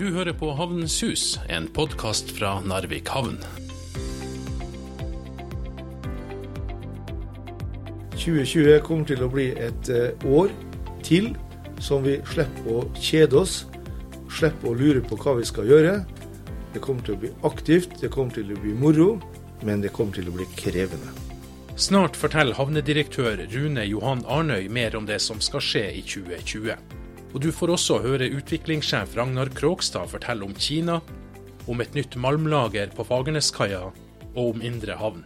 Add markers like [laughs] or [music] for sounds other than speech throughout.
Du hører på Havnens hus, en podkast fra Narvik havn. 2020 kommer til å bli et eh, år til som vi slipper å kjede oss, slipper å lure på hva vi skal gjøre. Det kommer til å bli aktivt, det kommer til å bli moro, men det kommer til å bli krevende. Snart forteller havnedirektør Rune Johan Arnøy mer om det som skal skje i 2020. Og du får også høre utviklingssjef Ragnar Krogstad fortelle om Kina, om et nytt malmlager på Fagerneskaia og om Indre havn.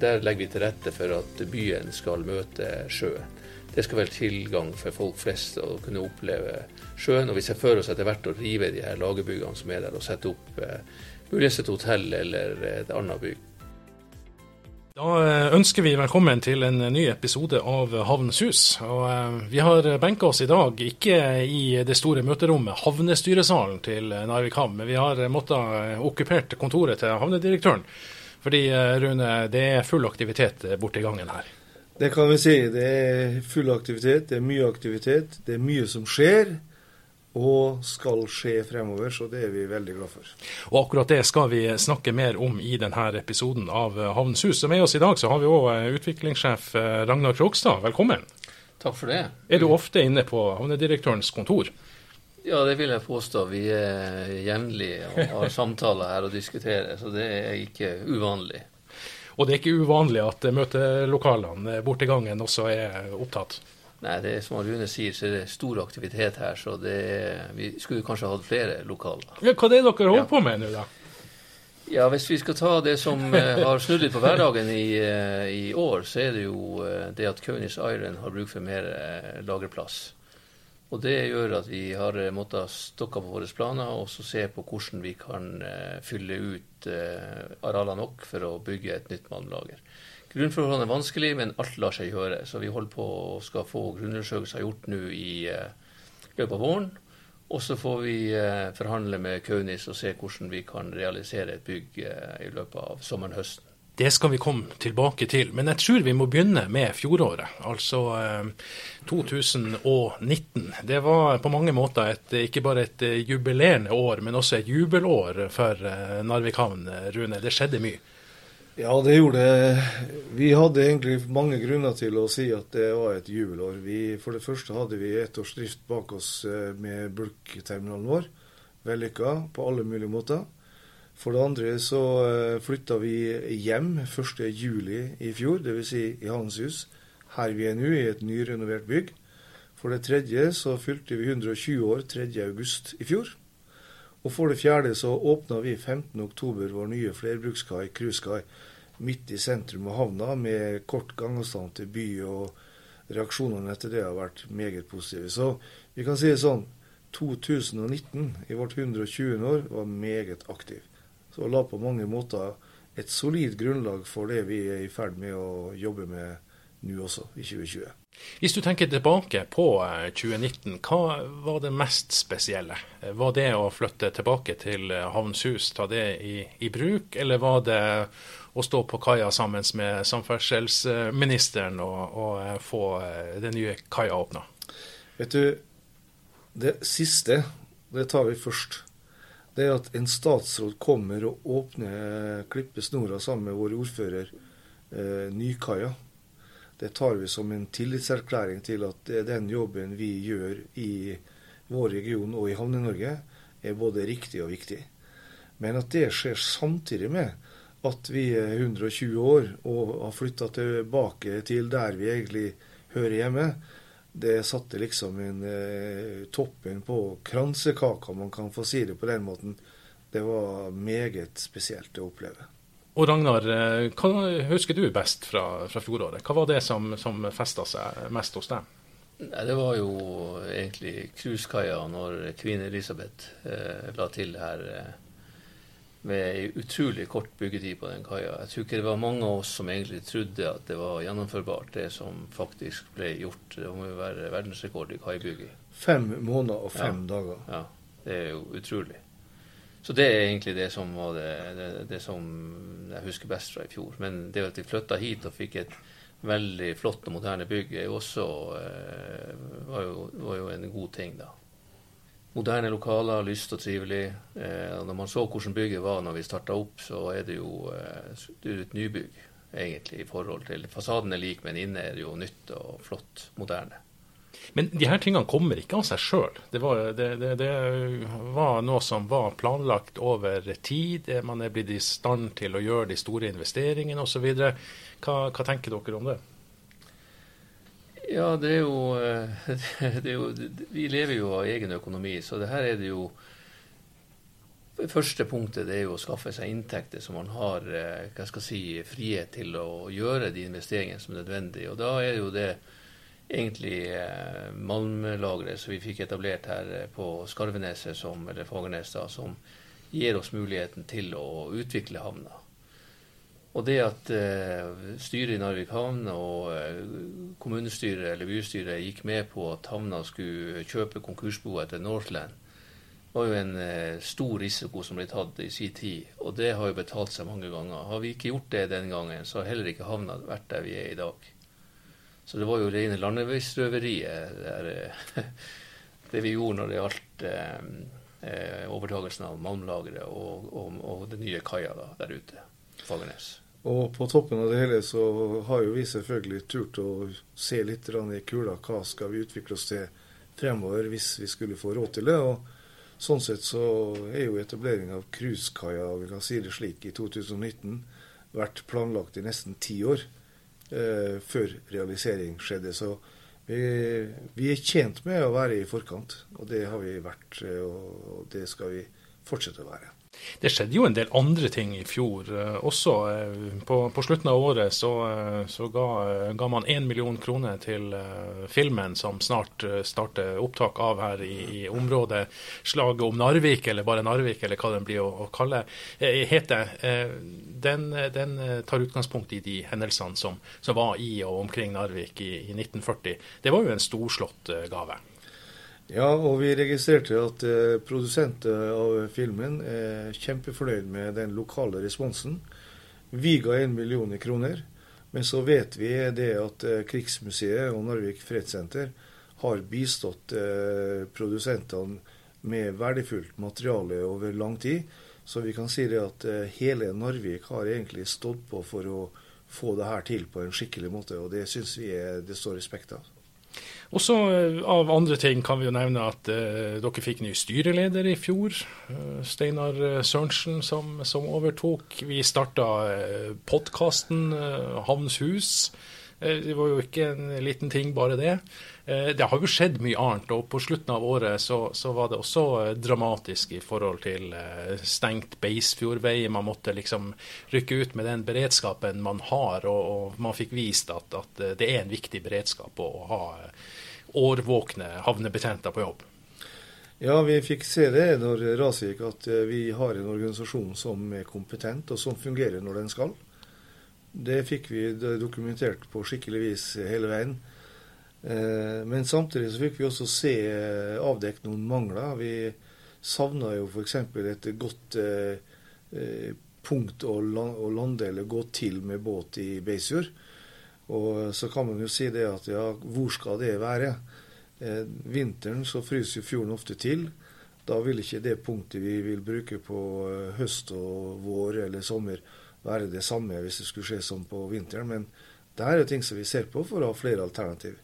Der legger vi til rette for at byen skal møte sjøen. Det skal være tilgang for folk flest å kunne oppleve sjøen. Og vi ser for oss etter hvert å rive de her lagerbyggene som er der, og sette opp eh, muligens et hotell eller et annet bygg. Da eh, ønsker vi velkommen til en ny episode av Havnens hus. Og eh, vi har benka oss i dag, ikke i det store møterommet, havnestyresalen til Narvik havn, men vi har måttet okkupert kontoret til havnedirektøren. Fordi Rune, det er full aktivitet borti gangen her. Det kan vi si. Det er full aktivitet, det er mye aktivitet. Det er mye som skjer og skal skje fremover, så det er vi veldig glad for. Og akkurat det skal vi snakke mer om i denne episoden av Havnens hus. Og med oss i dag så har vi òg utviklingssjef Ragnar Krogstad, velkommen. Takk for det. Er du ofte inne på havnedirektørens kontor? Ja, det vil jeg påstå. Vi er jevnlig og har samtaler her og diskuterer, så det er ikke uvanlig. Og det er ikke uvanlig at møtelokalene borti gangen også er opptatt? Nei, det er som Rune sier, så er det stor aktivitet her. Så det, vi skulle kanskje hatt flere lokaler. Ja, hva er det dere holder ja. på med nå, da? Ja, Hvis vi skal ta det som uh, har snudd litt på hverdagen i, uh, i, år, så er det jo uh, det at Kaunis Iron har bruk for mer lagerplass. Og Det gjør at vi har måttet stokke på våre planer og så se på hvordan vi kan fylle ut arealer nok for å bygge et nytt malmlager. Grunnforholdene er vanskelig, men alt lar seg gjøre. Så vi holder på å skal få grunnundersøkelser gjort nå i uh, løpet av våren. Og så får vi uh, forhandle med Kaunis og se hvordan vi kan realisere et bygg uh, i løpet av sommeren-høsten. Det skal vi komme tilbake til, men jeg tror vi må begynne med fjoråret, altså 2019. Det var på mange måter et, ikke bare et jubilerende år, men også et jubelår for Narvik havn, Rune. Det skjedde mye. Ja, det gjorde det. Vi hadde egentlig mange grunner til å si at det var et jubelår. Vi, for det første hadde vi ett års drift bak oss eh, med bulkterminalen vår. Vellykka på alle mulige måter. For det andre så eh, flytta vi hjem 1.7 i fjor, dvs. Si i Handelshus. her vi er nå, i et nyrenovert bygg. For det tredje så fylte vi 120 år 3.8 i fjor. Og for det fjerde så åpna vi 15.10 vår nye flerbrukskai, cruisekai, midt i sentrum av havna, med kort gangavstand til by. og Reaksjonene etter det har vært meget positive. Så vi kan si det sånn 2019 i vårt 120. år var meget aktiv. Så la på mange måter et solid grunnlag for det vi er i ferd med å jobbe med nå også, i 2020. Hvis du tenker tilbake på 2019, eh, hva var det mest spesielle? Var det å flytte tilbake til eh, Havnshus, ta det i, i bruk, eller var det å stå på kaia sammen med samferdselsministeren og, og eh, få den nye kaia åpna? Vet du, det siste, det tar vi først. Det er at en statsråd kommer og åpner klippesnora sammen med vår ordfører eh, Nykaia det tar vi som en tillitserklæring til at den jobben vi gjør i vår region og i Havne-Norge, er både riktig og viktig. Men at det skjer samtidig med at vi er 120 år og har flytta tilbake til der vi egentlig hører hjemme, det satte liksom en eh, toppen på kransekaka, om man kan få si det på den måten. Det var meget spesielt å oppleve. Og Ragnar, eh, hva husker du best fra, fra fjoråret? Hva var det som, som festa seg mest hos deg? Nei, det var jo egentlig cruisekaia når Queen Elisabeth eh, la til her eh, med ei utrolig kort byggetid på den kaia. Jeg tror ikke det var mange av oss som egentlig trodde at det var gjennomførbart, det som faktisk ble gjort. Det må jo være verdensrekord i kaibygging. Fem måneder og fem ja. dager. Ja, det er jo utrolig. Så det er egentlig det som var det, det, det, som jeg husker best fra i fjor. Men det at vi flytta hit og fikk et veldig flott og moderne bygg, også, eh, var, jo, var jo en god ting, da. moderne lokaler, lyst og trivelig. Eh, når man så hvordan bygget var når vi starta opp, så er det jo eh, det er et nybygg egentlig i forhold til Fasaden er lik, men inne er det jo nytt og flott, moderne. Men de her tingene kommer ikke av seg sjøl. Det, det, det, det, var noe som var planlagt over tid. Man er blitt i stand til å gjøre de store investeringene osv. Hva, hva tenker dere om det? Ja, det er, jo, [laughs] det er jo Vi lever jo av egen økonomi, så det her er det jo det første punktet er jo å skaffe seg inntekter så man har eh, hva skal jeg si, frihet til å gjøre de investeringene som er nødvendige. Og Da er jo det egentlig eh, malmlageret som vi fikk etablert her eh, på Skarveneset, som, eller Fagernes, da, som gir oss muligheten til å utvikle havna. Og det at eh, styret i Narvik havn og eh, kommunestyret eller bystyret gikk med på at havna skulle kjøpe konkursboet til Northland, var jo en eh, stor risiko som ble tatt i sin tid. Og det har jo betalt seg mange ganger. Har vi ikke gjort det den gangen, så har heller ikke havna vært der vi er i dag. Så det var jo rene landeveisrøveriet, det, [laughs] det vi gjorde når det gjaldt eh, eh overtagelsen av malmlageret og, og, og den nye kaia der ute. Fagernes. Og på toppen av det hele så har jo vi selvfølgelig turt å se litt i kula. Hva skal vi utvikle oss til fremover hvis vi skulle få råd til det? Og sånn sett så er jo etablering av cruisekaia, vi kan si det slik, i 2019 vært planlagt i nesten ti år eh, før realisering skjedde. Så vi, vi, er tjent med å være i forkant, og det har vi vært. Eh, og det skal vi fortsette å være. Det skjedde jo en del andre ting i fjor eh, også. Eh, på, på slutten av året så, eh, så ga, ga, man én million kroner til filmen som snart starter opptak av her i, i, området. Slaget om Narvik, eller bare Narvik, eller hva den blir å, å kalle heter. Den, den, tar utgangspunkt i de hendelsene som, som var i og omkring Narvik i, i 1940. Det var jo en storslått gave. Ja, og vi registrerte at eh, produsenter av filmen er kjempefornøyd med den lokale responsen. Vi ga én million kroner, men så vet vi det at eh, Krigsmuseet og Narvik fredssenter har bistått eh, produsentene med verdifullt materiale over lang tid. Så vi kan si det at eh, hele Narvik har egentlig stått på for å få det her til på en skikkelig måte, og det syns vi er, det står respekt av. Og så eh, Av andre ting kan vi jo nevne at eh, dere fikk ny styreleder i fjor. Eh, Steinar Sørensen som, som, overtok. Vi starta eh, podkasten eh, Havns hus. det var jo ikke en liten ting, bare det. Det har jo skjedd mye annet, og på slutten av året så, så var det også dramatisk i forhold til stengt Beisfjordvei. Man måtte liksom rykke ut med den beredskapen man har, og, og man fikk vist at, at, det er en viktig beredskap å, ha årvåkne havnebetjenter på jobb? Ja, vi fikk se det når raset gikk, at eh, vi har en organisasjon som er kompetent, og som fungerer når den skal. Det fikk vi dokumentert på skikkelig vis hele veien. Eh, men samtidig så fikk vi også se eh, avdekket noen mangler. Vi savna jo f.eks. et godt punkt å lande eller gå til med båt i Beisfjord. Og så kan man jo si det at ja, hvor skal det være? Eh, vinteren så fryser jo fjorden ofte til. Da vil ikke det punktet vi vil bruke på eh, høst og vår eller sommer være det samme hvis det skulle skje sånn på vinteren. Men det er jo ting som vi ser på for å ha flere alternativ.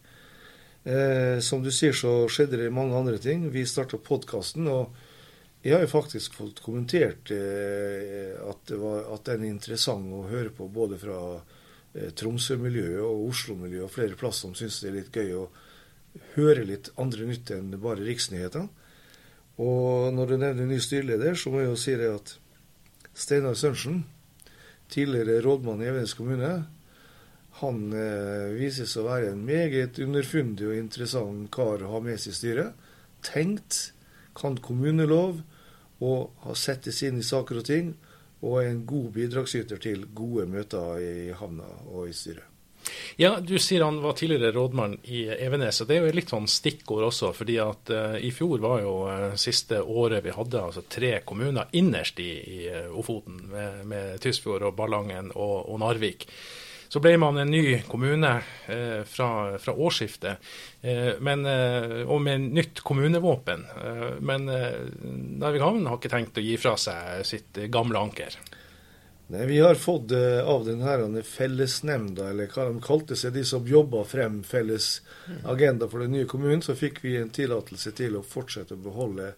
Eh, som du sier, så skjedde det mange andre ting. Vi starta podkasten, og jeg har jo faktisk fått kommentert eh, at, var, at den er interessant å høre på både fra Eh, Tromsø-miljøet og Oslo-miljøet og flere plasser som syns det er litt gøy å høre litt andre nytt enn bare riksnyhetene. Og når du nevner ny styreleder, så må jeg jo si det at Steinar Sørensen, tidligere rådmann i Evenes kommune, han eh, vises å være en meget underfundig og interessant kar å ha med seg i styret. Tenkt, kan kommunelov og har sett seg inn i saker og ting og er en god bidragsyter til gode møter i havna og i styret. Ja, Du sier han var tidligere rådmann i Evenes, og det er jo litt sånn stikkord også. fordi at uh, I fjor var jo uh, siste året vi hadde altså tre kommuner innerst i, i uh, Ofoten, med, med Tysfjord og Ballangen og, og, Narvik. Så ble man en ny kommune eh, fra, fra, årsskiftet, eh, men, eh, og med nytt kommunevåpen. Eh, men eh, Narvik havn har ikke tenkt å gi fra seg sitt gamle anker. Nei, Vi har fått av denne fellesnemnda, eller hva de kalte seg, de som jobba frem felles agenda for den nye kommunen, så fikk vi en tillatelse til å fortsette å beholde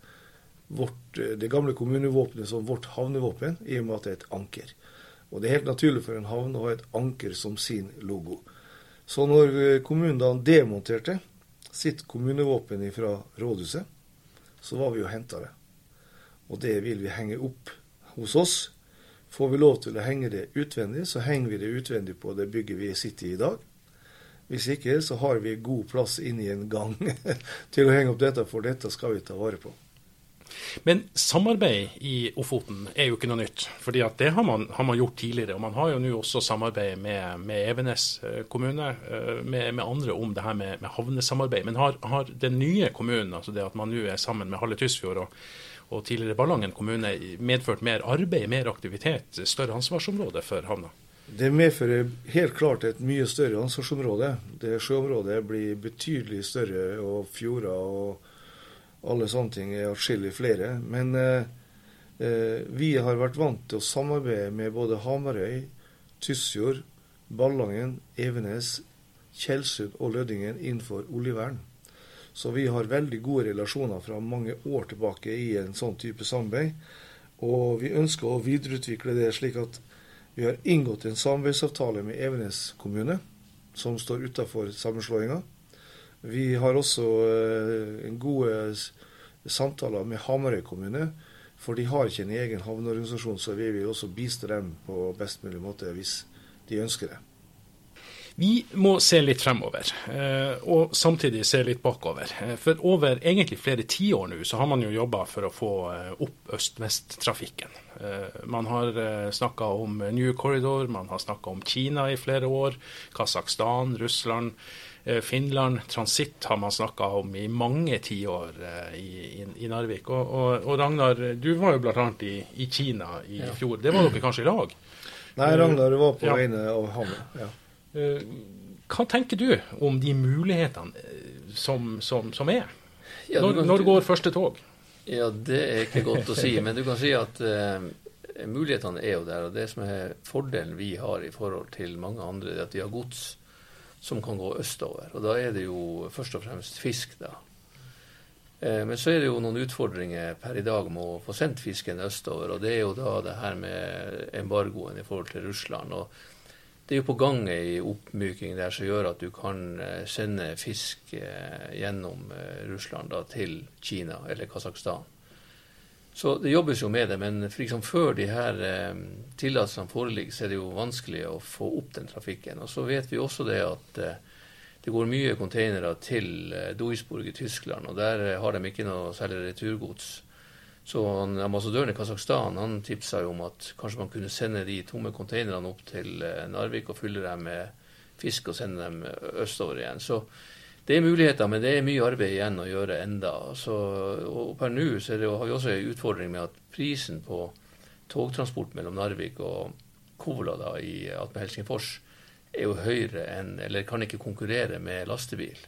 vårt, det gamle kommunevåpenet som vårt havnevåpen, i og med at det er et anker. Og det er helt naturlig for en havn å ha et anker som sin logo. Så når eh, kommunen da demonterte sitt kommunevåpen fra rådhuset, så var vi og henta det. Og det vil vi henge opp hos oss. Får vi lov til å henge det utvendig, så henger vi det utvendig på det bygget vi sitter i i dag. Hvis ikke, så har vi god plass inni en gang [laughs] til å henge opp dette, for dette skal vi ta vare på. Men samarbeid i Ofoten er jo ikke noe nytt. fordi at det har man, har man, gjort tidligere. og Man har jo nå også samarbeid med, med Evenes eh, kommune, eh, med, med, andre om det her med, med havnesamarbeid. Men har, har, den nye kommunen, altså det at man nå er sammen med Halle Tysfjord og, og tidligere Ballangen kommune, medført mer arbeid, mer aktivitet, større ansvarsområde for havna? Det medfører helt klart et mye større ansvarsområde. Det Sjøområdet blir betydelig større, og fjorder og alle sånne ting er atskillig flere. Men eh, eh, vi har vært vant til å samarbeide med både Hamarøy, Tysfjord, Ballangen, Evenes, Tjeldsund og Lødingen innenfor oljevern. Så vi har veldig gode relasjoner fra mange år tilbake i en sånn type samarbeid. Og vi ønsker å videreutvikle det slik at vi har inngått en samarbeidsavtale med Evenes kommune, som står utafor sammenslåinga. Vi har også eh, gode samtaler med Hamarøy kommune. For de har ikke en egen havneorganisasjon, så vi vil også bistå dem på best mulig måte hvis de ønsker det. Vi må se litt fremover, eh, og samtidig se litt bakover. Eh, for over egentlig flere tiår nå så har man jo jobba for å få opp øst-vest-trafikken. Man har snakka om New Corridor, man har snakka om Kina i flere år, Kasakhstan, Russland. Eh, Finland, transitt har man snakka om i mange tiår eh, i, i, i, Narvik. Og, og, og, Ragnar, du var jo bl.a. I, i Kina i ja. fjor. Det var dere kanskje i lag? Nei, Ragnar var på ja. vegne av han. Ja. Eh, hva tenker du om de mulighetene som, som, som er? Ja, når, når, går første tog? Ja, Det er ikke godt å si. Men du kan si at uh, mulighetene er jo der. Og det som er fordelen vi har i forhold til mange andre, er at vi har gods som kan gå østover. Og da er det jo først og fremst fisk, da. Eh, men så er det jo noen utfordringer per i dag med å få sendt fisken østover. Og det er jo da det her med embargoen i forhold til Russland. Og det er jo på gang ei oppmyking der som gjør at du kan eh, sende fisk eh, gjennom Russland da, til Kina eller Kasakhstan. Så det jobbes jo med det, men liksom før de her eh, tillatelsene foreligger, så er det jo vanskelig å få opp den trafikken. Og så vet vi også det at eh, det går mye containere til eh, Duisburg i Tyskland, og der eh, har de ikke noe særlig returgods. Så han, ambassadøren i Kasakhstan han tipsa jo om at kanskje man kunne sende de tomme containerne opp til Narvik og fylle dem med fisk og sende dem østover igjen. Så det er muligheter, men det er mye arbeid igjen å gjøre enda. Så, og per nå har vi også en utfordring med at prisen på togtransport mellom Narvik og Kola da, i Atme Helsingfors er jo høyere enn Eller kan ikke konkurrere med lastebil.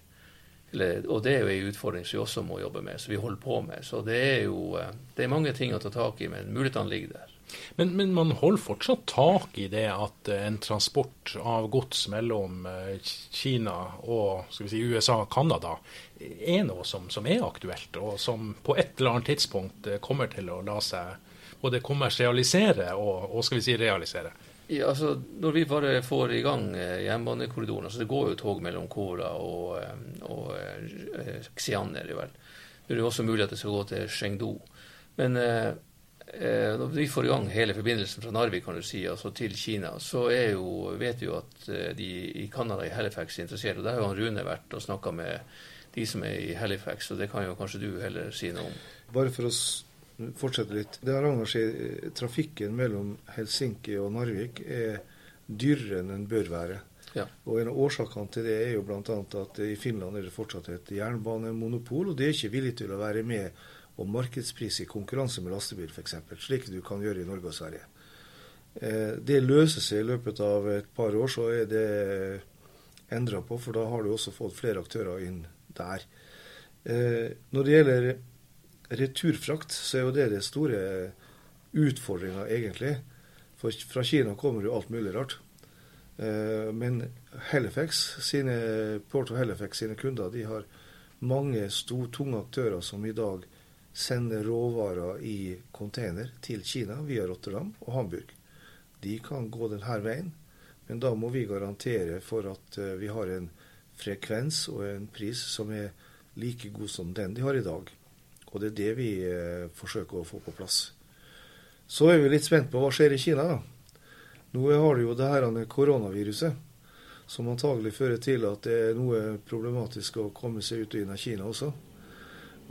Eller, og det er jo en utfordring som vi også må jobbe med, som vi holder på med. Så det er jo eh, det er mange ting å ta tak i, men mulighetene ligger der. Men, men, man holder fortsatt tak i det at eh, en transport av gods mellom eh, Kina og si, USA og Canada er noe som, som, er aktuelt, og som på et eller annet tidspunkt eh, kommer til å la seg både kommersialisere og, og skal vi si realisere? Ja, altså, Når vi bare får i gang jernbanekorridoren altså Det går jo tog mellom Kora og, og Xi'an. er det vel. Det er jo også mulig at det skal gå til Chengdu. Men når vi får i gang hele forbindelsen fra Narvik kan du si, altså til Kina, så jo, vet vi jo at eh, de i Canada, i Halifax, er interessert. og Der har jo Rune vært og snakka med de som er i Halifax, og det kan jo kanskje du heller si noe om. Bare for å fortsette litt. Det har engasjert eh, trafikken mellom Helsinki og Narvik er dyrere enn den bør være. Ja. Og En av årsakene til det er jo bl.a. at i Finland er det fortsatt et jernbanemonopol, og de er ikke villige til å være med og markedspris i konkurranse med lastebil, f.eks., slik du kan gjøre i Norge og Sverige. Eh, det løser seg i løpet av et par år, så er det endra på, for da har du også fått flere aktører inn der. Eh, når det gjelder returfrakt, så er jo det det store utfordringa, egentlig. For fra Kina kommer jo alt mulig rart. Eh, men Halifax, sine, Port of Halifax sine kunder de har mange stor, tunge aktører som i dag sender råvarer i container til Kina via Rotterdam og Hamburg de kan gå denne veien. Men da må vi garantere for at eh, vi har en frekvens og en pris som er like god som den de har i dag. Og det er det vi eh, forsøker å få på plass. Så er vi litt spent på hva skjer i Kina. da. Nå har du jo det her koronaviruset, som antagelig fører til at det er noe problematisk å komme seg ut og inn av Kina også.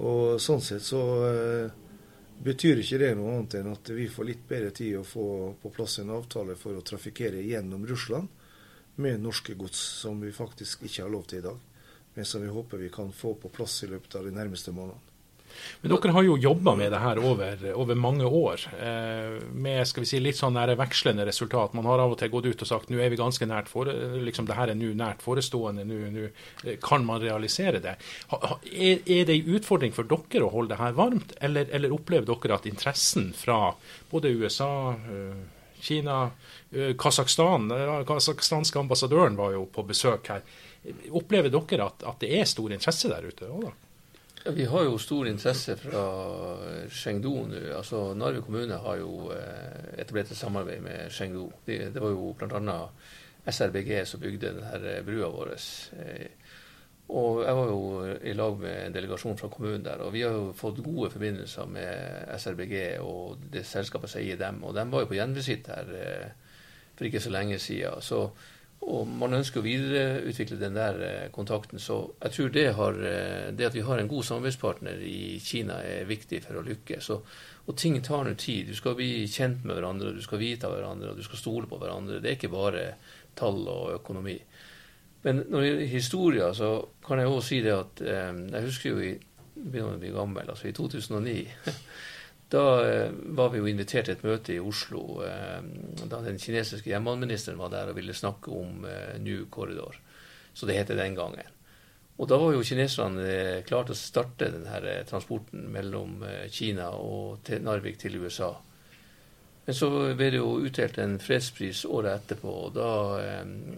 Og sånn sett så eh, betyr ikke det noe annet enn at vi får litt bedre tid å få på plass en avtale for å trafikkere gjennom Russland med norske gods, som vi faktisk ikke har lov til i dag, men som vi håper vi kan få på plass i løpet av de nærmeste månedene. Men dere har jo jobba med det her over, over mange år, eh, med skal vi si, litt sånn vekslende resultat. Man har av og til gått ut og sagt nå er vi ganske nært for, liksom det her er nå nært forestående, nå eh, kan man realisere det. Ha, er, er, det en utfordring for dere å holde det her varmt, eller, eller opplever dere at interessen fra både USA, eh, Kina, eh, Kasakhstan Kasakhstanske ambassadøren var jo på besøk her. Opplever dere at, at det er stor interesse der ute? Også? Vi har jo stor interesse fra Chengdu nå. Altså, Narvik kommune har jo eh, etablert et samarbeid med Chengdu. Det, det var jo bl.a. SRBG som bygde denne brua vår. Eh, og jeg var jo i lag med en delegasjon fra kommunen der. Og vi har jo fått gode forbindelser med SRBG og det selskapet som eier dem. Og de var jo på gjenvisitt her eh, for ikke så lenge siden. Så og man ønsker å videreutvikle den der eh, kontakten. Så jeg tror det, har, eh, det, at vi har en god samarbeidspartner i Kina er viktig for å lykkes. Og, og ting tar nå tid. Du skal bli kjent med hverandre, du skal vite av hverandre, du skal stole på hverandre. Det er ikke bare tall og økonomi. Men når det gjelder historier, så kan jeg òg si det at eh, Jeg husker jo i begynner å bli gammel, altså i 2009 [laughs] Da eh, var vi jo invitert til et møte i Oslo eh, da den kinesiske jernbaneministeren var der og ville snakke om eh, New Corridor, så det het den gangen. Og da var jo kineserne klare til å starte denne transporten mellom Kina og Narvik til USA. Men så ble det jo utdelt en fredspris året etterpå, og da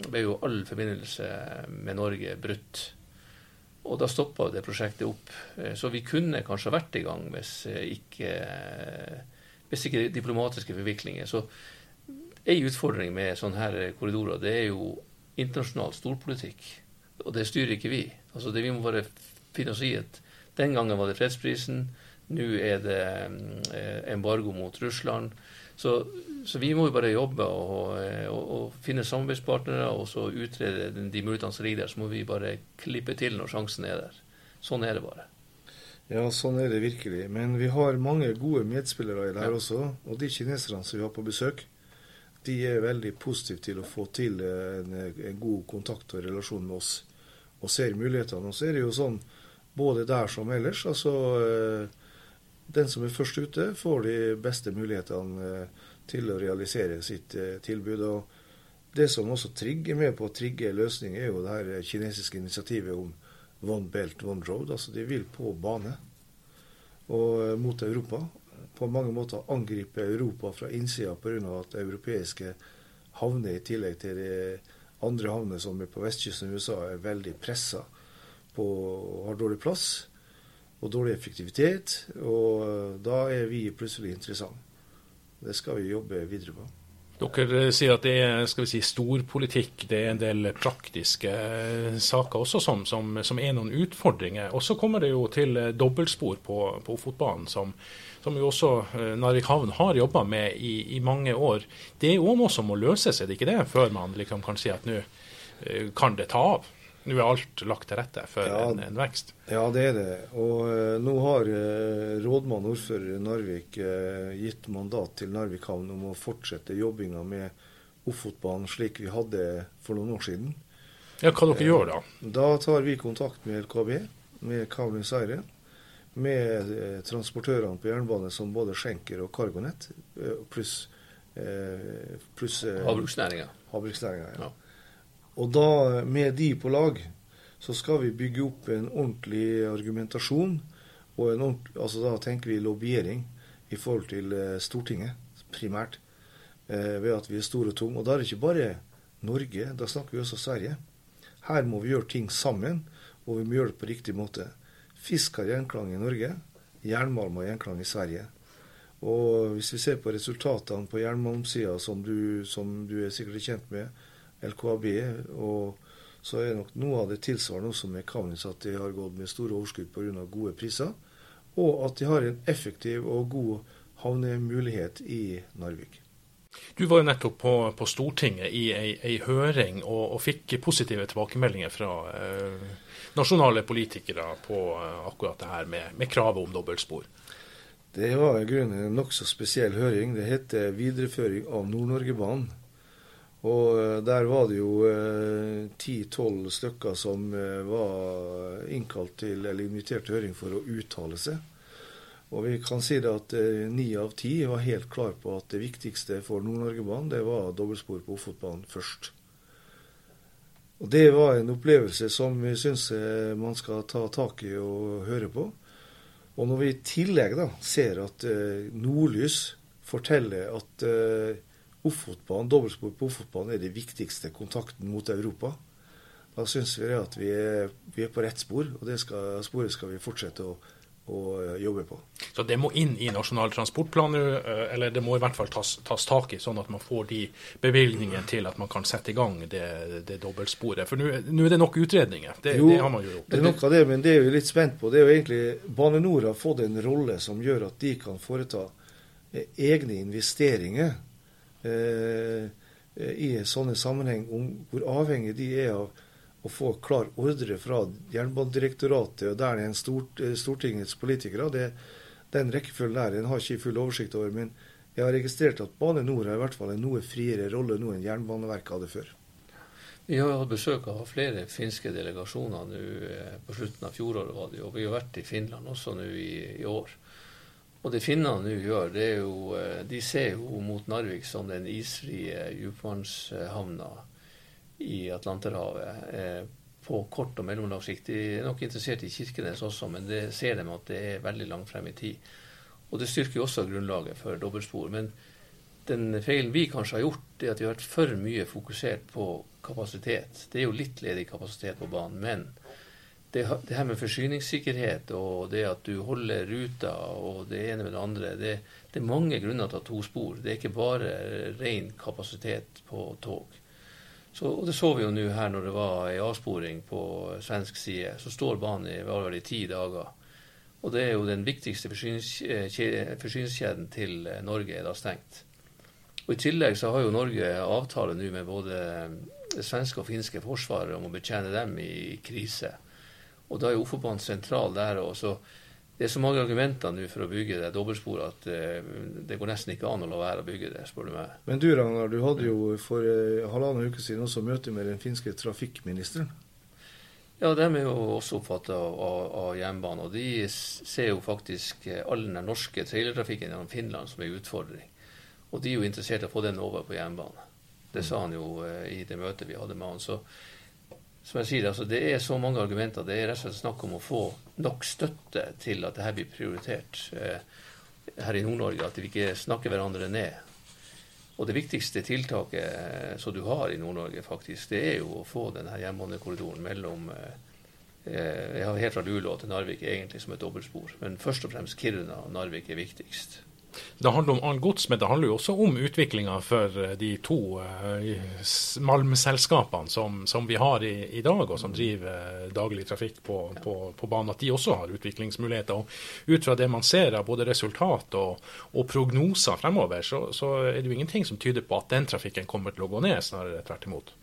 ble jo all forbindelse med Norge brutt. Og da stoppa det prosjektet opp. Eh, så vi kunne kanskje vært i gang hvis eh, ikke, hvis ikke diplomatiske forviklinger. Så ei utfordring med sånne her korridorer, det er jo internasjonal storpolitikk. Og det styrer ikke vi. Altså det Vi må bare finne oss i at den gangen var det fredsprisen. Nå er det eh, embargo mot Russland. Så, så, vi må jo bare jobbe og, og, og, finne samarbeidspartnere og så utrede de mulighetene som ligger der. Så må vi bare klippe til når sjansen er der. Sånn er det bare. Ja, sånn er det virkelig. Men vi har mange gode medspillere i det her ja. også. Og de kineserne som vi har på besøk, de er veldig positive til å få til en, en god kontakt og relasjon med oss. Og ser mulighetene. Og så er det jo sånn både der som ellers. altså eh, den som er først ute, får de beste mulighetene eh, til å realisere sitt eh, tilbud. og Det som også trigger med på å trigge løsninger, er jo det her kinesiske initiativet om One Belt, One Road. Altså de vil på bane og eh, mot Europa. På mange måter angripe Europa fra innsida pga. at europeiske havner, i tillegg til de andre havner som er på vestkysten i USA, er veldig pressa og har dårlig plass og dårlig effektivitet. Og eh, da er vi plutselig interessante. Det skal vi jobbe videre på. Dere sier at det er skal vi si, storpolitikk, det er en del praktiske eh, saker også som, som, som er noen utfordringer. Og så kommer det jo til eh, dobbeltspor på, på fotballen, som, som, jo også Narvik havn har jobba med i, i, mange år. Det er jo noe som må løses, er det ikke det? Før man liksom kan si at nå kan det ta av? Nå er alt lagt til rette for ja, en, en, vekst? Ja, det er det. Og uh, nå har uh, rådmann ordfører Narvik uh, gitt mandat til Narvik havn om å fortsette jobbinga med Ofotbanen slik vi hadde for noen år siden. Ja, Hva dere gjør da? Da tar vi kontakt med LKB, med Kavling Seire, med transportørene på jernbane som både Schenker og Cargonet, pluss eh, Havbruksnæringa. havbruksnæringa. Ja. Ja. Og da, med de på lag, så skal vi bygge opp en ordentlig argumentasjon. Og en ordent, altså da tenker vi lobbyering i forhold til eh, Stortinget, primært. Eh, ved at vi er store og tunge. Og da er det ikke bare Norge, da snakker vi også Sverige. Her må vi gjøre ting sammen, og vi må gjøre det på riktig måte. Fisk har gjenklang i Norge, jernmalm har gjenklang i Sverige. Og hvis vi ser på resultatene på jernmalmsida, som, som du er sikkert kjent med, LKAB, og så er nok noe av det tilsvarende også med Kaunis, at de har gått med store overskudd pga. gode priser, og at de har en effektiv og god havnemulighet i Narvik. Du var jo nettopp på, på Stortinget i ei, ei høring og, og fikk positive tilbakemeldinger fra eh, nasjonale politikere på eh, akkurat det her med, med kravet om dobbeltspor. Det var i grunnen en nokså spesiell høring. Det heter 'Videreføring av Nord-Norgebanen'. Og eh, der var det jo ti-tolv stykker som eh, var innkalt til, eller invitert til høring for å uttale seg. Og vi kan si det at eh, ni av ti var helt klar på at det viktigste for Nord-Norgebanen, det var dobbeltspor på Ofotbanen først. Og det var en opplevelse som vi syns eh, man skal ta tak i og høre på. Og når vi i tillegg da ser at eh, Nordlys forteller at eh, Ofotbanen, dobbeltspor på Ofotbanen er det viktigste kontakten mot Europa, da syns vi at vi er, vi er på rett spor, og det skal, sporet skal vi fortsette å, å eh, jobbe på. Så det må inn i Nasjonal transportplan nå, eh, eller det må i hvert fall tas, tas tak i, sånn at man får de bevilgningene til at man kan sette i gang det, det dobbeltsporet. For nå er det nok utredninger. Det, Jo, det har man jo gjort. Det er nok av det, men det er vi litt spent på. Det er jo egentlig Bane NOR har fått en rolle som gjør at de kan foreta eh, egne investeringer i sånne sammenheng, om hvor avhengig de er av å få klar ordre fra Jernbanedirektoratet og der det er stort, eh, Stortingets politikere. Det, den rekkefølgen der den har ikke full oversikt over. Men jeg har registrert at Bane NOR har i hvert fall en noe friere rolle nå enn Jernbaneverket hadde før. Vi har hatt besøk av flere finske delegasjoner nå eh, på slutten av fjoråret, og vi har vært i Finland også nå i, i år. Og det finnene nå gjør, det er jo eh, De ser jo mot Narvik som den isfrie dypvannshavna i Atlanterhavet eh, på kort og mellomlang sikt. De er nok interessert i Kirkenes også, men det ser de at det er veldig langt frem i tid. Og det styrker jo også grunnlaget for dobbeltspor. Men den feilen vi kanskje har gjort, er at vi har vært for mye fokusert på kapasitet. Det er jo litt ledig kapasitet på banen, men det, det her med forsyningssikkerhet og det at du holder ruta og det ene med det andre, det, det er mange grunner til å ha to spor. Det er ikke bare ren kapasitet på tog. Så, og Det så vi jo nå her når det var ei avsporing på svensk side. Så står banen i, vel i ti dager. Og det er jo den viktigste forsynings- kje- forsyningskjeden til Norge er da stengt. Og I tillegg så har jo Norge avtale nå med både det svenske og finske forsvaret om å betjene dem i krise. Og da er Ofotbanen sentral der og Så det er så mange argumenter nå for å bygge det dobbeltsporet at eh, det går nesten ikke an å la være å bygge det, spør du meg. Men du Ragnar, du hadde jo for eh, halvannen uke siden også møte med den finske trafikkministeren. Ja, de er jo også oppfatta av, av, av jernbanen. Og de ser jo faktisk eh, all den norske trailertrafikken gjennom Finland som en utfordring. Og de er jo interessert i å få den over på jernbanen. Det sa han jo eh, i det møtet vi hadde med han. Så som jeg sier, altså, det er så mange argumenter. Det er rett og slett snakk om å få nok støtte til at dette blir prioritert eh, her i Nord-Norge. At vi ikke snakker hverandre ned. Og det viktigste tiltaket eh, som du har i Nord-Norge, faktisk, det er jo å få denne jernbanekorridoren mellom eh, jeg har helt fra Luleå til Narvik egentlig som et dobbeltspor. Men først og fremst Kiruna og Narvik er viktigst. Det handler om annet gods, men det handler jo også om utviklinga for eh, de to eh, malmselskapene som, som vi har i, i dag, og som driver eh, daglig trafikk på, på, på banen. At de også har utviklingsmuligheter. Og ut fra det man ser av både resultat og, og prognoser fremover, så, så er det jo ingenting som tyder på at den trafikken kommer til å gå ned, snarere tvert imot.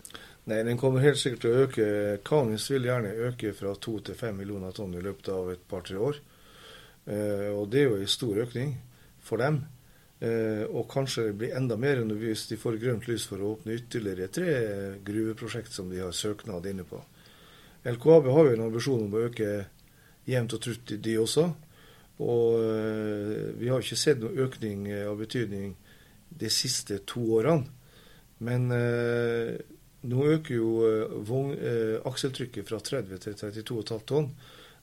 Nei, den kommer helt sikkert til å øke. Kanis vil gjerne øke fra to til fem millioner tonn i løpet av et par-tre år. Eh, og det er jo en stor økning for dem. Eh, og kanskje det blir enda mer enn hvis de får grønt lys for å åpne ytterligere tre gruveprosjekt som de har søknad inne på. LKAB har jo en ambisjon om å øke jevnt og trutt, de også. Og eh, vi har ikke sett noen økning eh, av betydning de siste to årene. Men eh, nå øker jo vogn, eh, akseltrykket fra 30 til 32,5 tonn.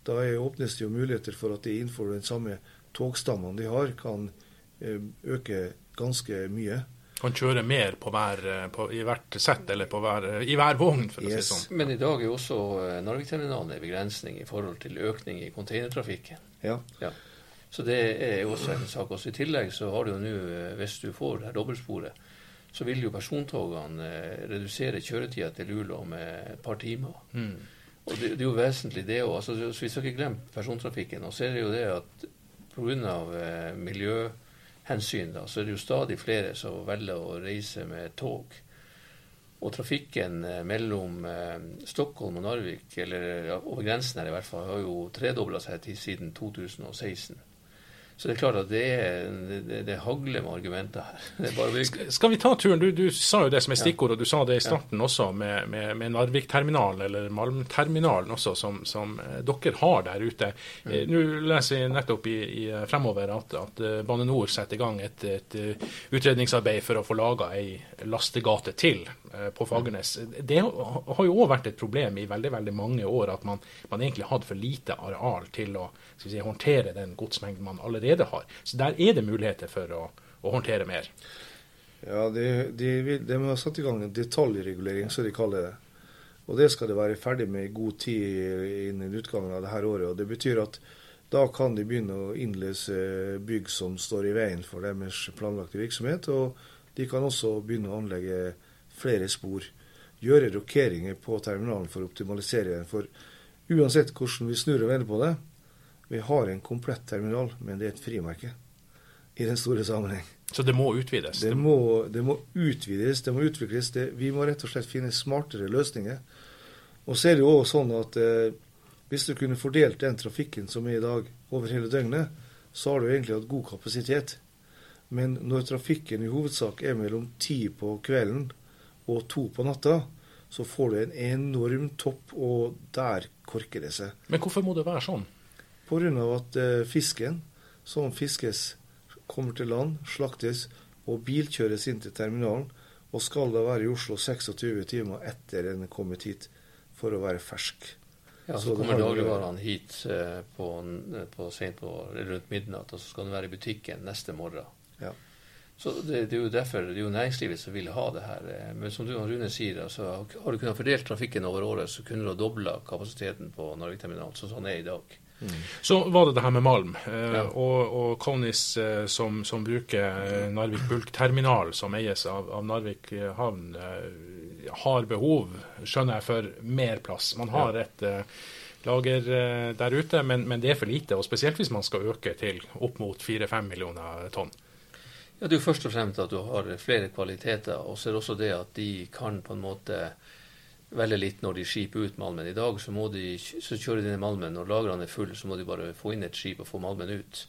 Da åpnes det jo muligheter for at de innenfor den samme togstammene de har, kan eh, øke ganske mye. Kan kjøre mer på hver, eh, på, i hvert sett eller hver, i hver vogn, for yes. å si det sånn. Men i dag er også Narvikterminalen en begrensning i forhold til økning i containertrafikken. Ja. ja. Så det er også en sak. Også I tillegg så har du jo nå, hvis du får det her dobbeltsporet, så vil jo persontogene eh, redusere kjøretida til Luleå med et par timer. Mm. Og det, det, er jo vesentlig, det òg. Altså, vi skal ikke glemme persontrafikken. Og så er det jo det at pga. Eh, miljøhensyn da, så er det jo stadig flere som velger å reise med tog. Og trafikken eh, mellom eh, Stockholm og Narvik, eller ja, over grensen her i hvert fall, har jo tredobla seg til siden 2016. Så det er klart at det, det, det hagler med argumenter her. [laughs] Skal vi ta turen? Du, du, sa jo det som er stikkord, og du sa det i starten ja. også, med, med, med Narvik-terminalen, eller Malmterminalen også, som, som, eh, dere har der ute. Mm. Eh, nå leser jeg nettopp i, i eh, fremover at, at, Bane Nor setter i gang et, et, utredningsarbeid for å få laga ei lastegate til på Fagernes. Det har jo òg vært et problem i veldig veldig mange år at man, man egentlig hadde for lite areal til å si, håndtere den godsmengden man allerede allerede har. Så der er det muligheter for å, å håndtere mer. Ja, de, de, de, har satt i gang en detaljregulering, som de kaller det. Og det skal det være ferdig med i god tid innen utgangen av dette året. og Det betyr at da kan de begynne å innløse bygg som står i veien for deres planlagte virksomhet. Og de kan også begynne å anlegge flere spor. Gjøre rokeringer på terminalen for å optimalisere den. For uansett hvordan vi snur og vender på det, vi har en komplett terminal, men det er et frimerke i den store sammenheng. Så det må utvides? Det må, det må utvides, det må utvikles. Det, vi må rett og slett finne smartere løsninger. Og så er det jo også sånn at eh, hvis du kunne fordelt den trafikken som er i dag, over hele døgnet, så har du egentlig hatt god kapasitet. Men når trafikken i hovedsak er mellom ti på kvelden og to på natta, så får du en enorm topp, og der korker det seg. Men hvorfor må det være sånn? Pga. at eh, fisken som fiskes, kommer til land, slaktes og bilkjøres inn til terminalen, og skal da være i Oslo 26 timer etter den er kommet hit for å være fersk. Ja, Så, så kommer dagligvarene hit eh, på, på sent på rundt midnatt, og så skal den være i butikken neste morgen. Ja. Så det, det, er jo derfor det er jo næringslivet som vil ha det her. Eh, men som du og Rune sier, altså, har du kunnet fordelt trafikken over året, så kunne du ha dobla kapasiteten på Narvikterminalen, sånn som sånn er i dag. Så var det det her med malm, eh, ja. og, og Konis eh, som, som, bruker eh, Narvik Bulk-terminal, som eies av, av, Narvik havn, har behov, skjønner jeg, for mer plass. Man har et lager der ute, men, men, det er for lite. og Spesielt hvis man skal øke til opp mot 4-5 millioner tonn. Ja, Det er jo først og fremst at du har flere kvaliteter, og så er det også det at de kan på en måte veldig litt når de skiper ut malmen. I dag så, de, så kjører de ned malmen. Når lagrene er fulle, så må de bare få inn et skip og få malmen ut.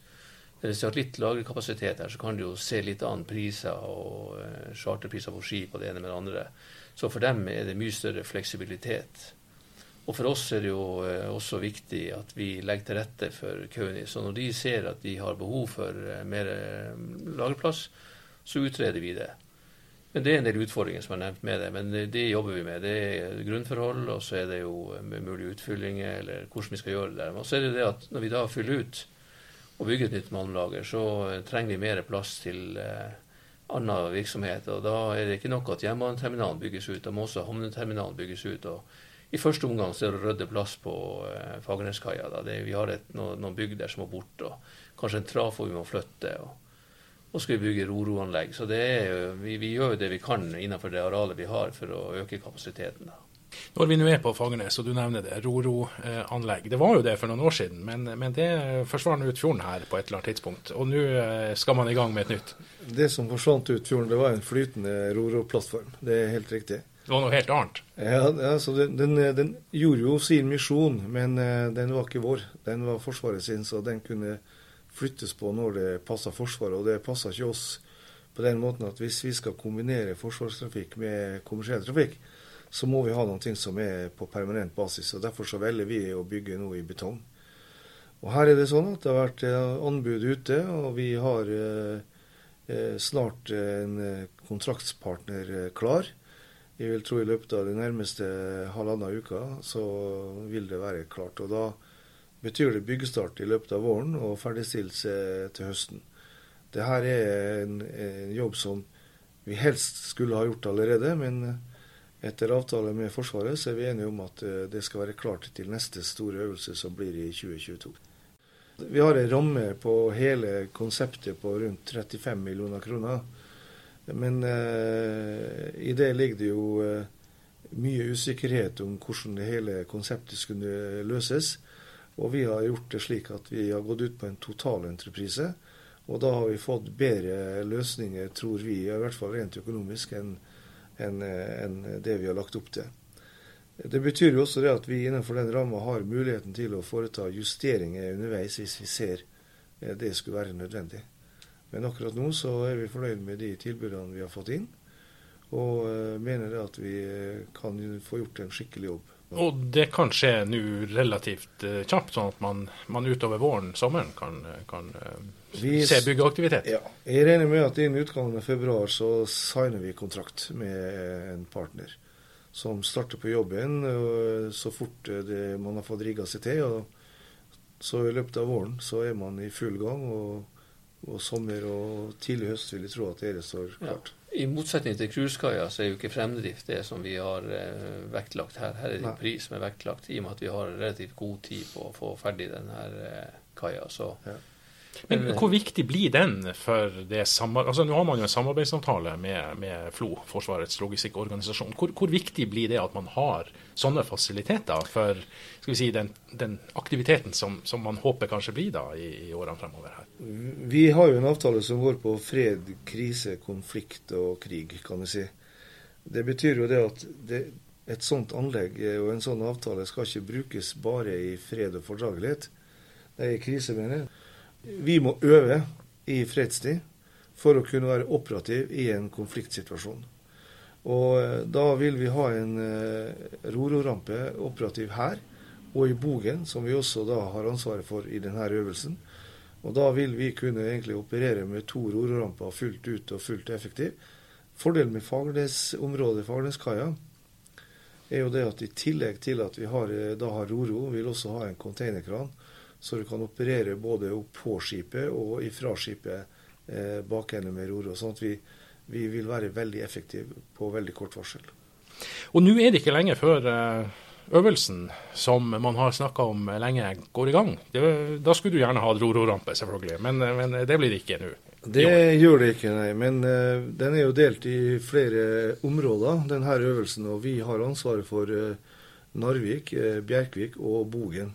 Hvis de har litt lagerkapasitet her, så kan de jo se litt an priser og uh, charterpriser på skip og det ene med det andre. Så for dem er det mye større fleksibilitet. Og for oss er det jo uh, også viktig at vi legger til rette for Kauni. Så når de ser at de har behov for uh, mer lagerplass, så utreder vi det. Men det er en del utfordringer som er nevnt med det, men det, jobber vi med. Det er grunnforhold, og så er det jo mulige utfyllinger, eller hvordan vi skal gjøre det der. Og så er det det at når vi da fyller ut og bygger et nytt malmlager, så trenger vi mer plass til eh, annen virksomhet. Og da er det ikke nok at jernbaneterminalen bygges ut, da må også havneterminalen bygges ut. og I første omgang så er det å rydde plass på eh, Fagerneskaia. Vi har et, noen, noen bygg der som må bort, og kanskje en trafo vi må flytte. og og skal vi bygge roroanlegg. Så er, vi, vi, gjør jo det vi kan innenfor det arealet vi har for å øke kapasiteten. da. Når vi nå er på Fagernes, og du nevner det, roroanlegg. Det var jo det for noen år siden, men, men det forsvant ut fjorden her på et eller annet tidspunkt. Og nå eh, skal man i gang med et nytt. Det som forsvant ut fjorden, det var en flytende roroplattform. Det er helt riktig. Det var noe helt annet? Ja, altså den, den, den, gjorde jo sin misjon, men eh, den var ikke vår. Den var Forsvaret sin, så den kunne flyttes på når det passer Forsvaret. Og det passer ikke oss på den måten at hvis vi skal kombinere forsvarstrafikk med kommersiell trafikk, så må vi ha noe som er på permanent basis. og Derfor så velger vi å bygge noe i betong. Og Her er det sånn at det har vært eh, anbud ute, og vi har eh, snart en kontraktspartner klar. Jeg vil tro i løpet av de nærmeste halvannen uka så vil det være klart. Og da betyr det byggestart i løpet av våren og ferdigstillelse til høsten. Dette er en, en, jobb som vi helst skulle ha gjort allerede, men etter avtale med Forsvaret så er vi enige om at eh, det skal være klart til neste store øvelse, som blir i 2022. Vi har en ramme på hele konseptet på rundt 35 millioner kroner. Men eh, i det ligger det jo eh, mye usikkerhet om hvordan det hele konseptet skulle løses. Og vi har gjort det slik at vi har gått ut på en totalentreprise. Og da har vi fått bedre løsninger, tror vi, i hvert fall rent økonomisk, enn en, en det vi har lagt opp til. Det betyr jo også det at vi innenfor den ramma har muligheten til å foreta justeringer underveis hvis vi ser eh, det skulle være nødvendig. Men akkurat nå så er vi fornøyd med de tilbudene vi har fått inn, og eh, mener at vi eh, kan få gjort en skikkelig jobb. Og det kan skje nå relativt uh, kjapt, sånn at man, man, utover våren, sommeren, kan, kan uh, vi, se byggeaktivitet? Ja. Jeg regner med at innen utgangen av februar så signer vi kontrakt med en partner som starter på jobben uh, så fort det, man har fått rigga seg til. og Så i løpet av våren så er man i full gang. og og sommer og tidlig høst vil jeg tro at dere står klart. Ja. I motsetning til cruisekaia så er jo ikke fremdrift det som vi har eh, vektlagt her. Her er det Nei. pris som er vektlagt, i og med at vi har relativt god tid på å få ferdig denne eh, kaia. Så ja. Men hvor viktig blir den for det samarbeid... Altså, nå har man jo en samarbeidsavtale med, med FLO, Forsvarets logistikkorganisasjon. Hvor, hvor, viktig blir det at man har sånne fasiliteter for skal vi si, den, den aktiviteten som, som, man håper kanskje blir da i, i, årene fremover her? Vi har jo en avtale som går på fred, krise, konflikt og krig, kan vi si. Det betyr jo det at det, et sånt anlegg og en sånn avtale skal ikke brukes bare i fred og fordragelighet. Det er i krise, mener jeg. Vi må øve i fredstid for å kunne være operativ i en konfliktsituasjon. Og eh, da vil vi ha en uh, rororampe operativ her og i Bogen, som vi også da har ansvaret for i denne øvelsen. Og da vil vi kunne egentlig operere med to rororamper fullt ut og fullt effektiv. Fordelen med Fagernes-området, Fagerneskaia, er jo det at i tillegg til at vi har, eh, da har roro, vil også ha en containerkran så du kan operere både opp på skipet og ifra skipet eh, bakende med roro. Sånn at vi, vi, vil være veldig effektive på veldig kort varsel. Og nå er det ikke lenge før eh, øvelsen som man har snakka om lenge, går i gang. Det, da skulle du gjerne ha rororampe, selvfølgelig, men, men, det blir det ikke nå. Det gjør det ikke, nei. Men uh, den er jo delt i flere områder, denne øvelsen. Og vi har ansvaret for uh, Narvik, uh, Bjerkvik og Bogen.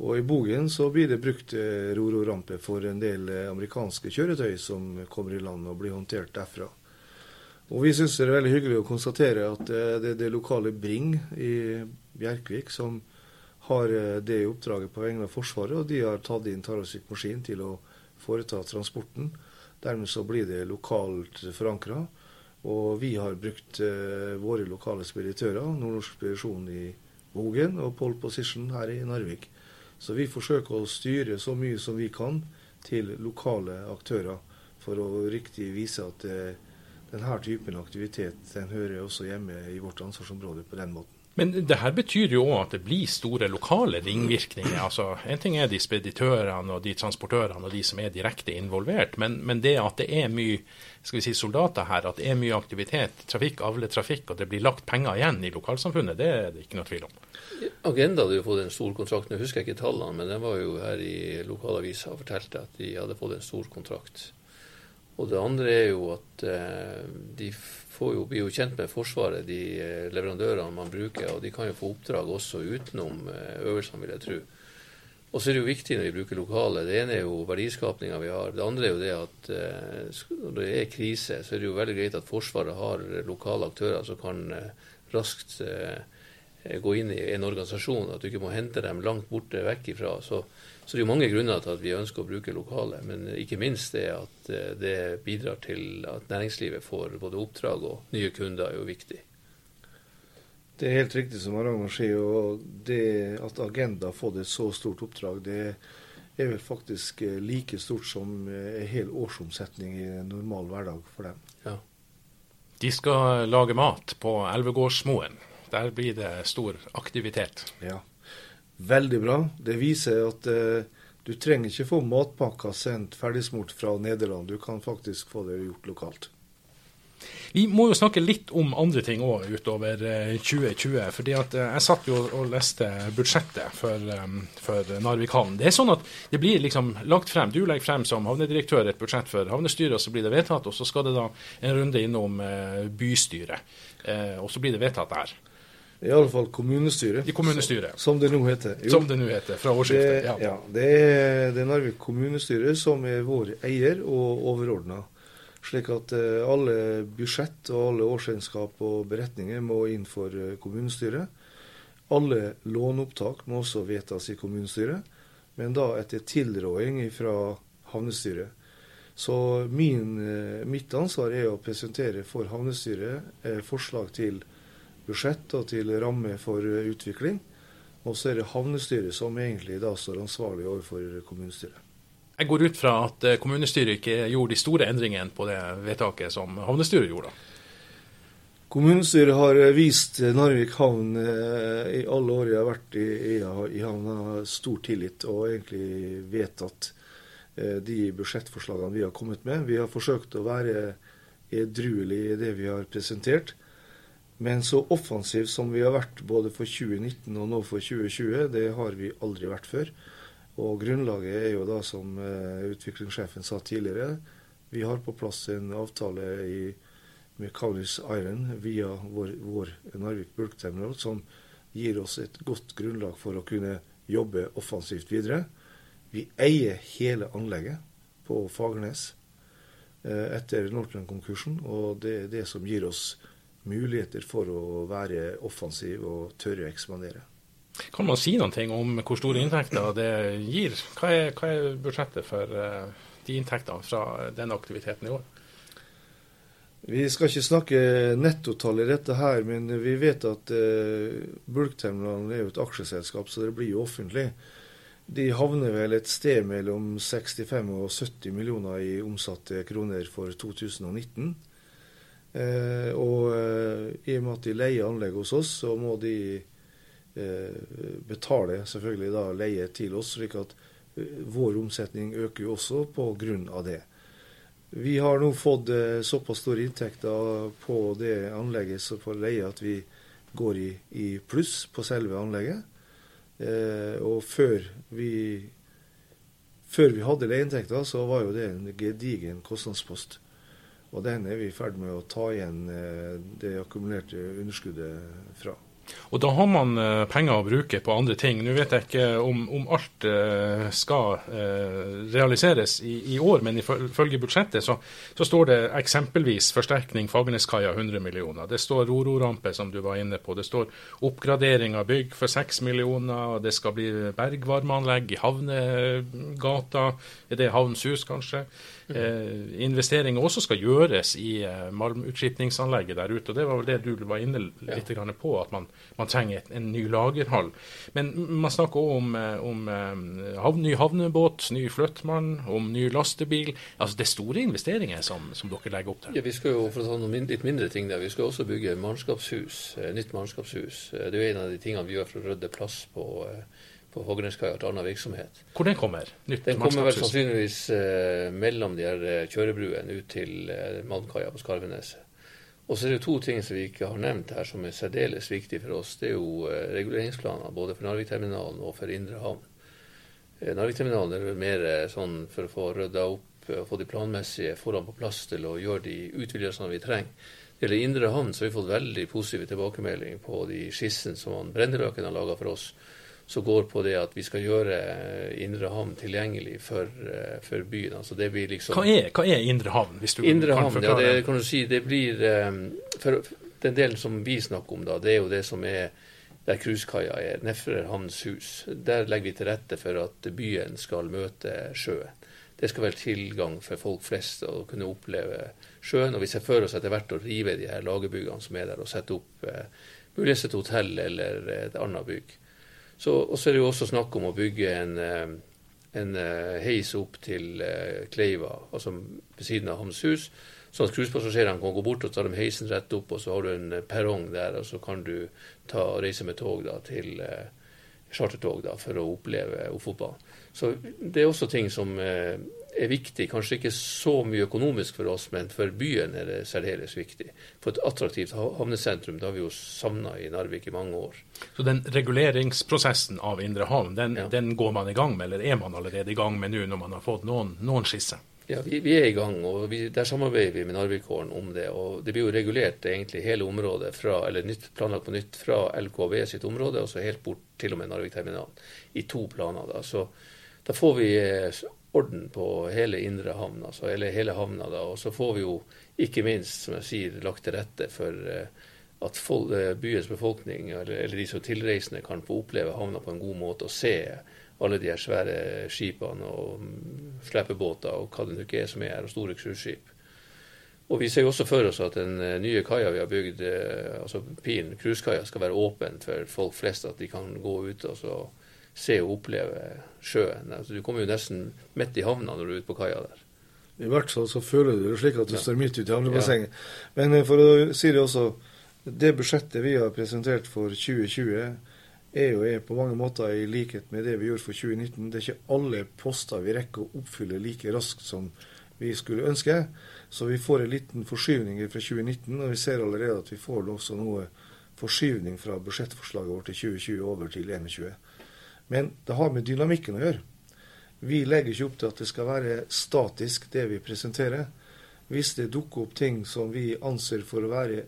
Og i Bogen så blir det brukt rororampe roro-rampe for en del eh, amerikanske kjøretøy som kommer i land og blir håndtert derfra. Og vi syns det er veldig hyggelig å konstatere at eh, det er det lokale Bring i Bjerkvik som har det oppdraget på vegne av Forsvaret, og de har tatt inn Tarasvik Maskin til å foreta transporten. Dermed så blir det lokalt forankra. Og vi har brukt våre lokale speditører, Nordnorsk Spedisjon i Bogen og Pole Position her i Narvik så vi forsøker å styre så mye som vi kan til lokale aktører for å riktig vise at eh, denne typen aktivitet den hører også hjemme i vårt ansvarsområde på den måten. Men det her betyr jo òg at det blir store lokale ringvirkninger. altså En ting er de speditørene og de transportørene og de som er direkte involvert, men, men, det at det er mye skal vi si, soldater her, at det er mye aktivitet, trafikk avler trafikk, og det blir lagt penger igjen i lokalsamfunnet, det er det ikke noe tvil om. Agenda hadde jo fått en stor kontrakt. Nå husker jeg ikke tallene, men den var jo her i lokalavisa og fortalte at de hadde fått en stor kontrakt. Og det andre er jo at eh, de jo, blir jo kjent med Forsvaret, de eh, leverandørene man bruker, og de kan jo få oppdrag også utenom eh, øvelsene, vil jeg tro. Og så er det jo viktig når vi bruker lokale. Det ene er jo verdiskapninga vi har. Det andre er jo det at når det er krise, så er det jo veldig greit at Forsvaret har lokale aktører som kan raskt gå inn i en organisasjon. At du ikke må hente dem langt borte vekk ifra. Så så det er jo mange grunner til at vi ønsker å bruke lokale, men ikke minst det at eh, det bidrar til at næringslivet får både oppdrag og nye kunder, er jo viktig. Det er helt riktig som Ragnvald sier, og det at Agenda har fått et så stort oppdrag, det er vel faktisk eh, like stort som en hel årsomsetning i en normal hverdag for dem. Ja. De skal lage mat på Elvegårdsmoen. Der blir det stor aktivitet. Ja, veldig bra. Det viser at eh, du trenger ikke få matpakker sendt ferdigsmurt fra Nederland. Du kan faktisk få det gjort lokalt. Vi må jo snakke litt om andre ting òg utover 2020. Eh, fordi at eh, Jeg satt jo og leste budsjettet for, eh, for Narvik havn. Det er sånn at det blir liksom lagt frem, Du legger frem som havnedirektør et budsjett for havnestyret, og så blir det vedtatt. Og så skal det da en runde innom bystyret. Og så blir det vedtatt der. I alle fall kommunestyret. I kommunestyret. Som det nå heter. Jo, som det nå heter, fra årsskiftet. Ja. ja. Det er det Narvik kommunestyre som er vår eier og overordna. Slik at eh, alle budsjett og alle årsregnskap og beretninger må inn for eh, kommunestyret. Alle låneopptak må også vedtas i kommunestyret, men da etter tilråding fra havnestyret. Så min, eh, mitt ansvar er å presentere for havnestyret forslag til og til ramme for utvikling. Og så er det havnestyret som egentlig da står ansvarlig overfor kommunestyret. Jeg går ut fra at eh, kommunestyret ikke gjorde de store endringene på det vedtaket som havnestyret gjorde? Kommunestyret har eh, vist eh, Narvik havn i alle år jeg har vært i, i havna stor tillit, og egentlig vedtatt de budsjettforslagene vi har kommet med. Vi har forsøkt å være edruelig i det vi har presentert. Men så offensiv som vi har vært både for 2019 og nå for 2020, det har vi aldri vært før. Og grunnlaget er jo da, som uh, utviklingssjefen sa tidligere, vi har på plass en avtale i, med Kaunis Iron via vår, vår Narvik Bulk Terminal, som gir oss et godt grunnlag for å kunne jobbe offensivt videre. Vi eier hele anlegget på Fagernes uh, etter Northland-konkursen, og det er det som gir oss muligheter for å være offensiv og tørre å ekspandere. Kan man si noe om hvor store inntekter det gir? Hva er, hva er budsjettet for uh, de inntektene fra den aktiviteten i år? Vi skal ikke snakke nettotall i dette her, men vi vet at uh, Bulkterminalen er jo et aksjeselskap, så det blir jo offentlig. De havner vel et sted mellom 65 og 70 millioner i omsatte kroner for 2019. Eh, og eh, i og med at de leier anlegg hos oss, så må de Eh, betale selvfølgelig da leie til oss, slik at eh, vår omsetning øker jo også pga. det. Vi har nå fått eh, såpass store inntekter på det anlegget for leie at vi går i, i pluss på selve anlegget. og før vi, før vi hadde leieinntekter, så var jo det en gedigen kostnadspost. Og den er vi i ferd med å ta igjen det akkumulerte underskuddet fra. Og da har man uh, penger å bruke på andre ting. Nå vet jeg ikke om, om alt uh, skal realiseres i, i, år, men ifølge budsjettet så, så, står det eksempelvis forsterkning Fagerneskaia 100 millioner. Det står Roro-rampe, som du var inne på. Det står oppgradering av bygg for 6 millioner. Det skal bli bergvarmeanlegg i Havnegata. Er det Havns hus, kanskje? Eh, investeringer også skal gjøres i eh, malmutskipningsanlegget der ute. og Det var vel det du var inne litt ja. på, at man, man trenger et, en ny lagerhall. Men man snakker òg om, eh, om eh, havn, ny havnebåt, ny flyttmann, om ny lastebil. altså Det er store investeringer som, som, dere legger opp til. Ja, Vi skal jo for å ta noen litt mindre ting der, vi skal også bygge mannskapshus, nytt mannskapshus. Det er jo en av de tingene vi gjør for å rydde plass på på Hågnerskaia til annen virksomhet. Hvor den kommer? Nytt den kommer vel sannsynligvis eh, mellom de her eh, kjørebruene ut til eh, Malmkaia på Skarveneset. Og så er det to ting som vi ikke har nevnt her, som er særdeles viktig for oss. Det er jo eh, reguleringsplaner både for Narvikterminalen og for Indre havn. Eh, Narvikterminalen er mer eh, sånn for å få rydda opp og få de planmessige forholdene på plass til å gjøre de utvidelsene vi trenger. Det gjelder Indre havn, så har vi fått veldig positive tilbakemeldinger på de skissene som Brenneløken har laga for oss som går på det at vi skal gjøre eh, Indre havn tilgjengelig for, eh, for byen. Altså det blir liksom... Hva er, hva er Indre havn, hvis du indre kan havn, forklare? Ja, det kan du si. Det blir eh, for Den delen som vi snakker om, da, det er jo det som er der cruisekaia er, Nefrer havns hus. Der legger vi til rette for at byen skal møte sjøen. Det skal være tilgang for folk flest å kunne oppleve sjøen. Og vi ser for oss etter hvert å rive de her lagerbyggene som er der, og sette opp eh, muligens et hotell eller et annet bygg. Så, og så er det jo også snakk om å bygge en, eh, en heis opp til Kleiva, altså ved siden av hans hus. Sånn at cruisepassasjerene kan gå bort og ta dem heisen rett opp, og så har du en perrong der, og så kan du ta, reise med tog da, til chartertog da, for å oppleve Ofotbanen. Så det er også ting som eh, er viktig. Kanskje ikke så mye økonomisk for oss, men for byen er det særdeles viktig. For et attraktivt havnesentrum, det har vi jo savna i Narvik i mange år. Så den reguleringsprosessen av Indre havn, den, ja. den, går man i gang med, eller er man allerede i gang med nå når man har fått noen, noen skisser? Ja, vi, vi, er i gang, og vi, der samarbeider vi med Narvikåren om det. og Det blir jo regulert egentlig hele området, fra, eller nytt, planlagt på nytt fra LKV sitt område og så helt bort til og med Narvikterminalen. I to planer. da, så da får vi eh, orden på hele indre havn, altså hele, hele havna. da, Og så får vi jo ikke minst, som jeg sier, lagt til rette for eh, at eh, byens befolkning, eller, eller, de som tilreisende, kan få oppleve havna på en god måte og se alle de her svære skipene og mm, slepebåter og hva det nå ikke er som er her, og store cruiseskip. Og Vi ser jo også for oss at den nye kaia vi har bygd, altså Pin, cruisekaia, skal være åpen for folk flest. At de kan gå ut og så se og oppleve sjøen. Altså, du kommer jo nesten midt i havna når du er ute på kaia der. I hvert fall så føler du det slik at du ja. står midt ute i havnebassenget. Ja. Men eh, for å si det også, det budsjettet vi har presentert for 2020 er jo er på mange måter i likhet med det vi gjorde for 2019. Det er ikke alle poster vi rekker å oppfylle like raskt som vi skulle ønske. Så vi får en liten forskyvning fra 2019, og vi ser allerede at vi får også noe forskyvning fra budsjettforslaget vårt til 2020 over til 2021. Men det har med dynamikken å gjøre. Vi legger ikke opp til at det skal være statisk, det vi presenterer. Hvis det dukker opp ting som vi anser for å være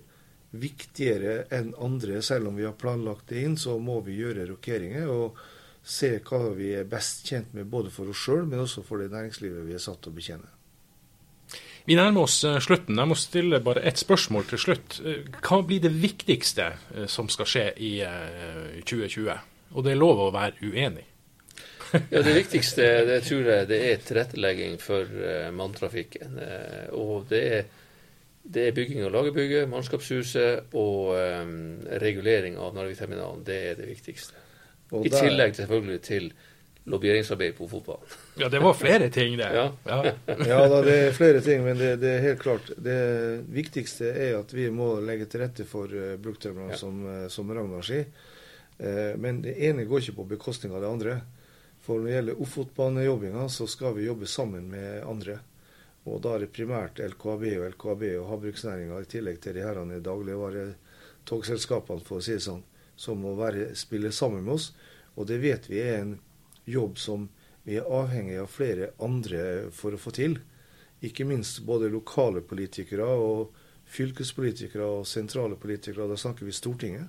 viktigere enn andre, selv om vi har planlagt det inn, så må vi gjøre rokeringer og se hva vi er best tjent med, både for oss sjøl, men også for det næringslivet vi er satt til å betjene. Vi nærmer oss eh, slutten. Jeg må stille bare ett spørsmål til slutt. Eh, hva blir det viktigste eh, som skal skje i 2020? Og det er lov å være uenig. ja, Det viktigste det tror jeg det er tilrettelegging for manntrafikken. Og det er, det er, bygging av lagerbygget, mannskapshuset og um, regulering av Narvikterminalen. Det er det viktigste. Og I der... tillegg selvfølgelig til lobbyeringsarbeid på fotball. Ja, det var flere ting, det. Ja, ja. [laughs] ja da, det er flere ting, men det, det, er helt klart. Det viktigste er at vi må legge til rette for uh, brukterminalen, ja. som, uh, som Ragnar sier. Uh, men det ene går ikke på bekostning av det andre. For når det gjelder Ofotbanejobbinga, så skal vi jobbe sammen med andre. Og da er det primært LKAB og LKAB og havbruksnæringa, i tillegg til de herrene dagligvaretogselskapene, for å si det sånn, som må være, spille sammen med oss. Og det vet vi er en jobb som vi er avhengig av flere andre for å få til. Ikke minst både lokale politikere og fylkespolitikere og sentrale politikere. Da snakker vi Stortinget.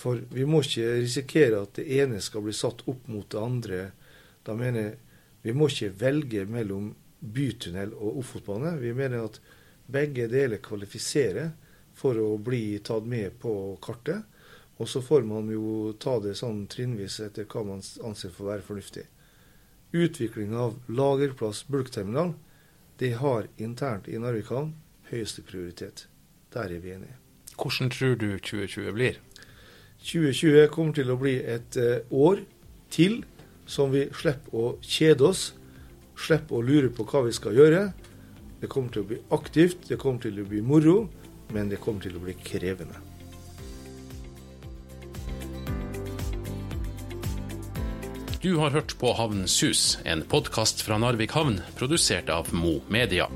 For vi må ikke risikere at det ene skal bli satt opp mot det andre. Da mener jeg vi må ikke velge mellom bytunnel og Ofotbane. Vi mener at begge deler kvalifiserer for å bli tatt med på kartet. Og så får man jo ta det sånn trinnvis etter hva man anser for å være fornuftig. Utvikling av lagerplass bulkterminal, det har internt i Narvikan høyeste prioritet. Der er vi enige. Hvordan tror du 2020 blir? 2020 kommer til å bli et eh, år til som vi slipper å kjede oss, slipper å lure på hva vi skal gjøre. Det kommer til å bli aktivt, det kommer til å bli moro, men det kommer til å bli krevende. Du har hørt på Havnens hus, en podkast fra Narvik havn, produsert av Mo Media.